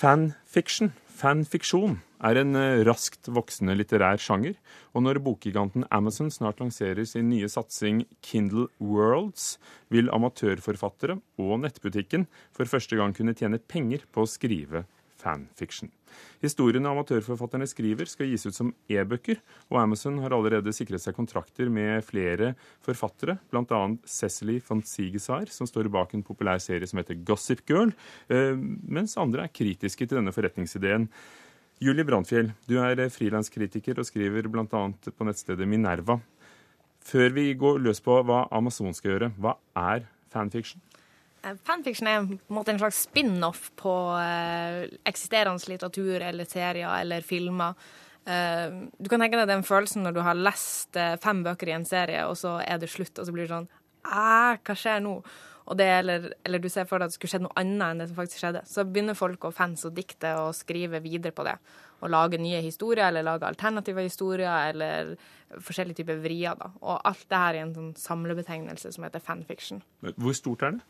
Fanfiction, fanfiksjon, er en eh, raskt voksende litterær sjanger. Og når bokgiganten Amazon snart lanserer sin nye satsing Kindle Worlds, vil amatørforfattere og nettbutikken for første gang kunne tjene penger på å skrive fanfiction. Historiene amatørforfatterne skriver, skal gis ut som e-bøker, og Amazon har allerede sikret seg kontrakter med flere forfattere, bl.a. Cecily von Siegesar, som står bak en populær serie som heter Gossip Girl, eh, mens andre er kritiske til denne forretningsideen. Julie Brandfjell, du er frilanskritiker og skriver bl.a. på nettstedet Minerva. Før vi går løs på hva Amazon skal gjøre, hva er fanfiction? Eh, fanfiction er en måte en slags spin-off på eh, eksisterende litteratur eller serier eller filmer. Eh, du kan tenke deg den følelsen når du har lest fem bøker i en serie, og så er det slutt, og så blir det sånn Æh, hva skjer nå? Og det, eller, eller, du ser for deg at det skulle skjedd noe annet enn det som faktisk skjedde. Så begynner folk og fans å dikte og skrive videre på det. Og lage nye historier, eller lage alternative historier, eller forskjellige typer vrier. da. Og alt det her i en sånn samlebetegnelse som heter fanfiction. Hvor stort er det?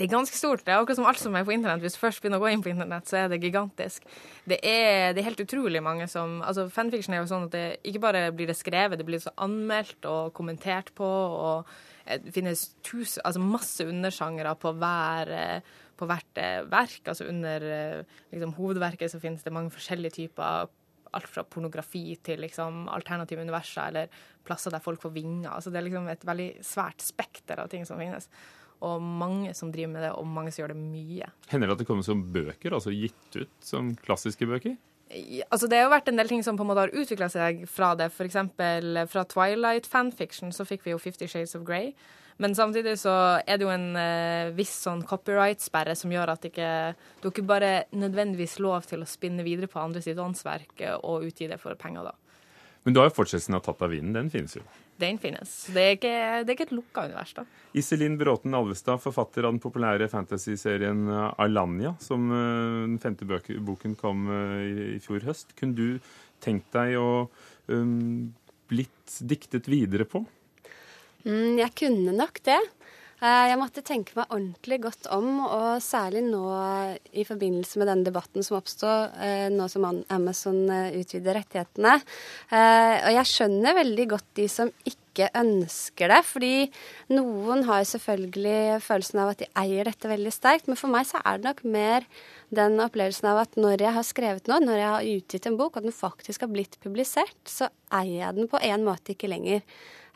Det er ganske stort. Det er akkurat som alt som er på internett. Hvis du først begynner å gå inn på internett, så er det gigantisk. Det er, det er helt utrolig mange som Altså, fanfiction er jo sånn at det ikke bare blir det skrevet, det blir så anmeldt og kommentert på, og det finnes tusen, altså masse undersjangere på hver på hvert eh, verk. Altså under eh, liksom, hovedverket så finnes det mange forskjellige typer. Alt fra pornografi til liksom, alternative universer eller plasser der folk får vinger. Altså, det er liksom et veldig svært spekter av ting som finnes og mange som driver med det, og mange som gjør det mye. Hender det at det kommer som bøker, altså gitt ut som klassiske bøker? Altså, det har jo vært en del ting som på en måte har utvikla seg fra det. F.eks. fra Twilight fanfiction så fikk vi jo Fifty Shades of Grey. Men samtidig så er det jo en eh, viss sånn copyright-sperre som gjør at ikke, du ikke bare nødvendigvis lov til å spinne videre på andre sitt åndsverk og utgi det for penger, da. Men du har jo fortsettelsen av Tatt av vinden. Den finnes jo. Den finnes. Det er ikke, det er ikke et lukka univers, da. Iselin Bråten Alvestad, forfatter av den populære fantasyserien Alanya, som uh, den femte boken kom uh, i, i, fjor høst. Kunne du tenkt deg å um, blitt diktet videre på? Mm, jeg kunne nok det. Eh, jeg måtte tenke meg ordentlig godt om, og særlig nå i forbindelse med den debatten som oppstod, eh, nå som Amazon eh, utvider rettighetene. Og jeg skjønner veldig godt de som ikke ønsker det, fordi noen har selvfølgelig følelsen av at de eier dette veldig sterkt, men for meg så er det nok mer den opplevelsen av at når jeg har skrevet noe, når jeg har utgitt en bok, og den faktisk har blitt publisert, så eier jeg den på en måte ikke lenger.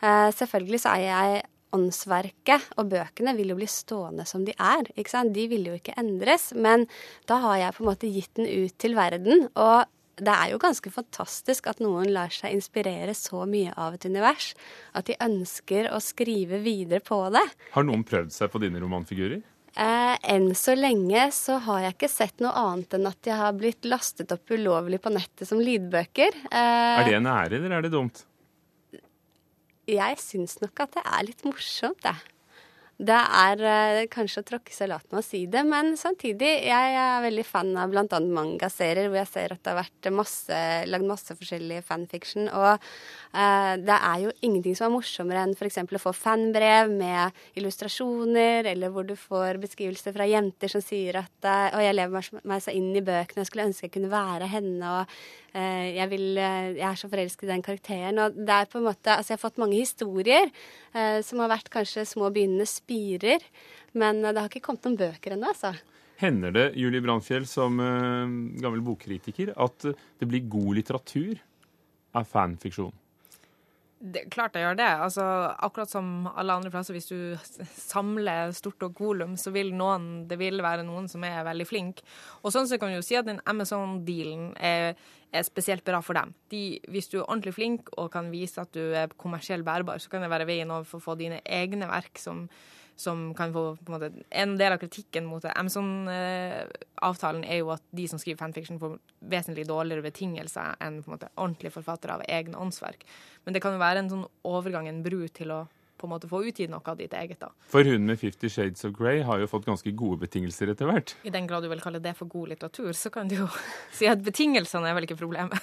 Selvfølgelig så eier jeg åndsverket og bøkene vil jo bli stående som de er. ikke sant? De vil jo ikke endres. Men da har jeg på en måte gitt den ut til verden. Og det er jo ganske fantastisk at noen lar seg inspirere så mye av et univers at de ønsker å skrive videre på det. Har noen prøvd seg på dine romanfigurer? Eh, enn så lenge så har jeg ikke sett noe annet enn at de har blitt lastet opp ulovlig på nettet som lydbøker. Eh, er det en ære, eller er det dumt? Jeg syns nok at det er litt morsomt, det. Det er eh, kanskje å tråkke salaten å si det, men samtidig jeg er veldig fan av bl.a. mangaserier, hvor jeg ser at det har vært masse, lagd masse forskjellig fanfiction. Og eh, det er jo ingenting som er morsommere enn f.eks. å få fanbrev med illustrasjoner, eller hvor du får beskrivelser fra jenter som sier at eh, 'Å, jeg lever meg så inn i bøkene, jeg skulle ønske jeg kunne være henne', og Eh, jeg, vil, eh, jeg, er så forelsket i den karakteren. Og det er på en måte, altså jeg har fått mange historier eh, som har vært kanskje små begynnende spirer. Men det har ikke kommet noen bøker ennå, altså. Hender det, Julie Brandfjell, som uh, gammel bokkritiker, at det blir god litteratur av fanfiksjon? Det, klart jeg gjør det. Altså, akkurat som alle andre plasser, hvis du samler stort og volum, så vil noen, det vil være noen som er veldig flink. Og sånn så kan vi jo si at den Amazon-dealen er, er, spesielt bra for dem. De, hvis du er ordentlig flink og kan vise at du er kommersielt bærbar, så kan det være veien over for å få dine egne verk som som kan få på en måte En del av kritikken mot Amazon-avtalen er jo at de som skriver fanfiction, får vesentlig dårligere betingelser enn på en måte ordentlige forfattere av egne åndsverk. Men det kan jo være en sånn overgang, en bru, til å på en måte få utgitt noe av ditt eget. da. For hun med 'Fifty Shades of Grey' har jo fått ganske gode betingelser etter hvert. I den grad du vil kalle det for god litteratur, så kan du jo si at betingelsene er vel ikke problemet.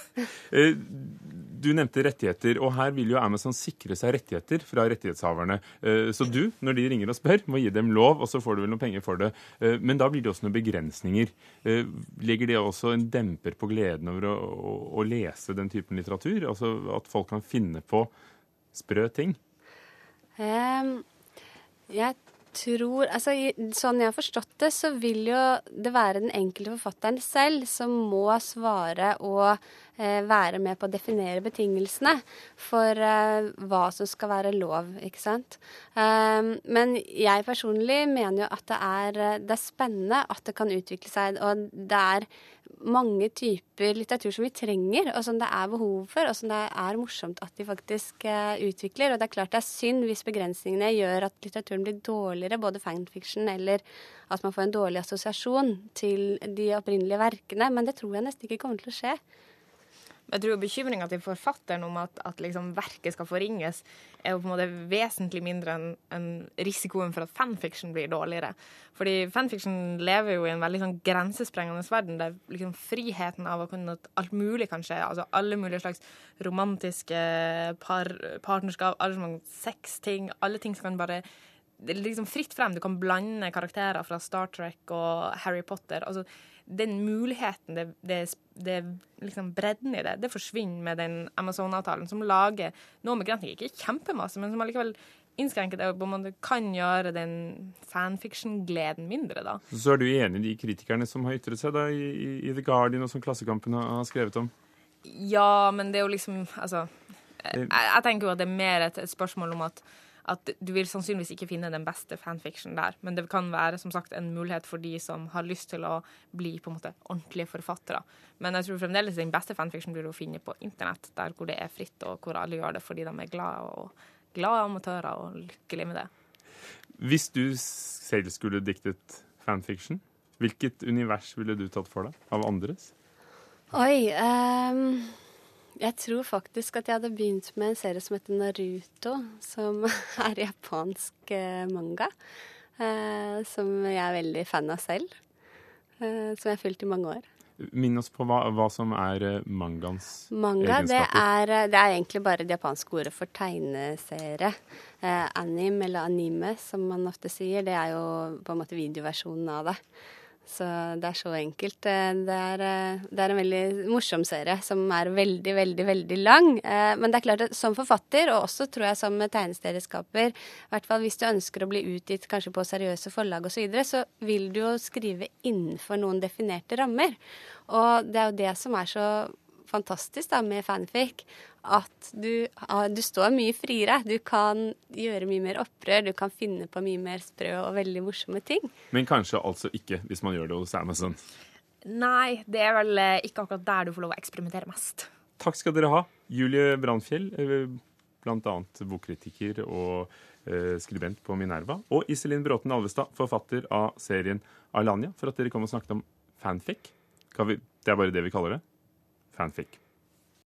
Du nevnte rettigheter, og her vil jo Amazon sikre seg rettigheter fra rettighetshaverne. Eh, så du, når de ringer og spør, må gi dem lov, og så får du vel noen penger for det. Eh, men da blir det også noen begrensninger. Eh, legger det også en demper på gleden over å lese den typen litteratur? Altså at folk kan finne på sprø ting? Um, jeg tror altså, Sånn jeg har forstått det, så vil jo det være den enkelte forfatteren selv som må svare og eh, være med på å definere betingelsene for eh, hva som skal være lov, ikke sant. Um, men jeg personlig mener jo at det er, det er spennende at det kan utvikle seg, og det er mange typer litteratur som vi trenger, og som det er behov for, og som det er morsomt at de faktisk uh, utvikler. Og det er klart det er synd hvis begrensningene gjør at litteraturen blir dårligere, både fanfiction eller at man får en dårlig assosiasjon til de opprinnelige verkene, men det tror jeg nesten ikke kommer til å skje. Jeg tror bekymringa til forfatteren om at, at liksom verket skal forringes, er jo på en måte vesentlig mindre enn en risikoen for at fanfiction blir dårligere. Fordi fanfiction lever jo i en veldig sånn grensesprengende verden, der liksom friheten av å kunne alt mulig kan skje, altså alle mulige slags romantiske par, partnerskap, alle slags sexting, alle ting som kan bare det er liksom fritt frem. Du kan blande karakterer fra Star Trek og Harry Potter. altså den muligheten, det, det, det liksom bredden i det, det forsvinner med den Amazon-avtalen, som lager noe med grensene, ikke kjempemasse, men som allikevel innskrenker det, og man kan gjøre den fanfiction-gleden mindre, da. Så er du enig i de kritikerne som har ytret seg da, i, i The Guardian, og som Klassekampen har skrevet om? Ja, men det er jo liksom Altså, jeg, jeg tenker jo at det er mer et, et spørsmål om at at du vil sannsynligvis ikke finne den beste fanfiction der. Men det kan være som sagt en mulighet for de som har lyst til å bli på en måte ordentlige forfattere. Men jeg tror fremdeles den beste fanfiction blir å finne på internett, der hvor det er fritt, og hvor alle gjør det fordi de er glade, og glade amatører og lykkelige med det. Hvis du selv skulle diktet fanfiction, hvilket univers ville du tatt for deg av andres? Oi um jeg tror faktisk at jeg hadde begynt med en serie som heter Naruto, som er japansk eh, manga. Eh, som jeg er veldig fan av selv. Eh, som jeg har fulgt i mange år. Minn oss på hva, hva som er eh, mangaens Manga, egenskaper. Det er, eh, det er egentlig bare det japanske ordet for tegneserie. Eh, anim, eller anime, som man ofte sier. Det er jo på en måte videoversjonen av det. Så det er så enkelt. Eh, det er, eh, det er, en veldig morsom serie som er veldig, veldig, veldig lang. Eh, men det er klart at som forfatter, og også tror jeg som tegneserieskaper, i hvert fall hvis du ønsker å bli utgitt kanskje på seriøse forlag osv., så, videre, så vil du jo skrive innenfor noen definerte rammer. Og det er jo det som er så fantastisk da med fanfic at du, du, står mye friere. Du kan gjøre mye mer opprør, du kan finne på mye mer sprø og veldig morsomme ting. Men kanskje altså ikke hvis man gjør det hos Amazon? Nei, det er vel eh, ikke akkurat der du får lov å eksperimentere mest. Takk skal dere ha. Julie Brandfjell, eh, bl.a. bokkritiker og eh, skribent på Minerva. Og Iselin Bråten Alvestad, forfatter av serien Alanya, for at dere kom og snakket om fanfic. Det er bare det vi kaller det. Fanfic.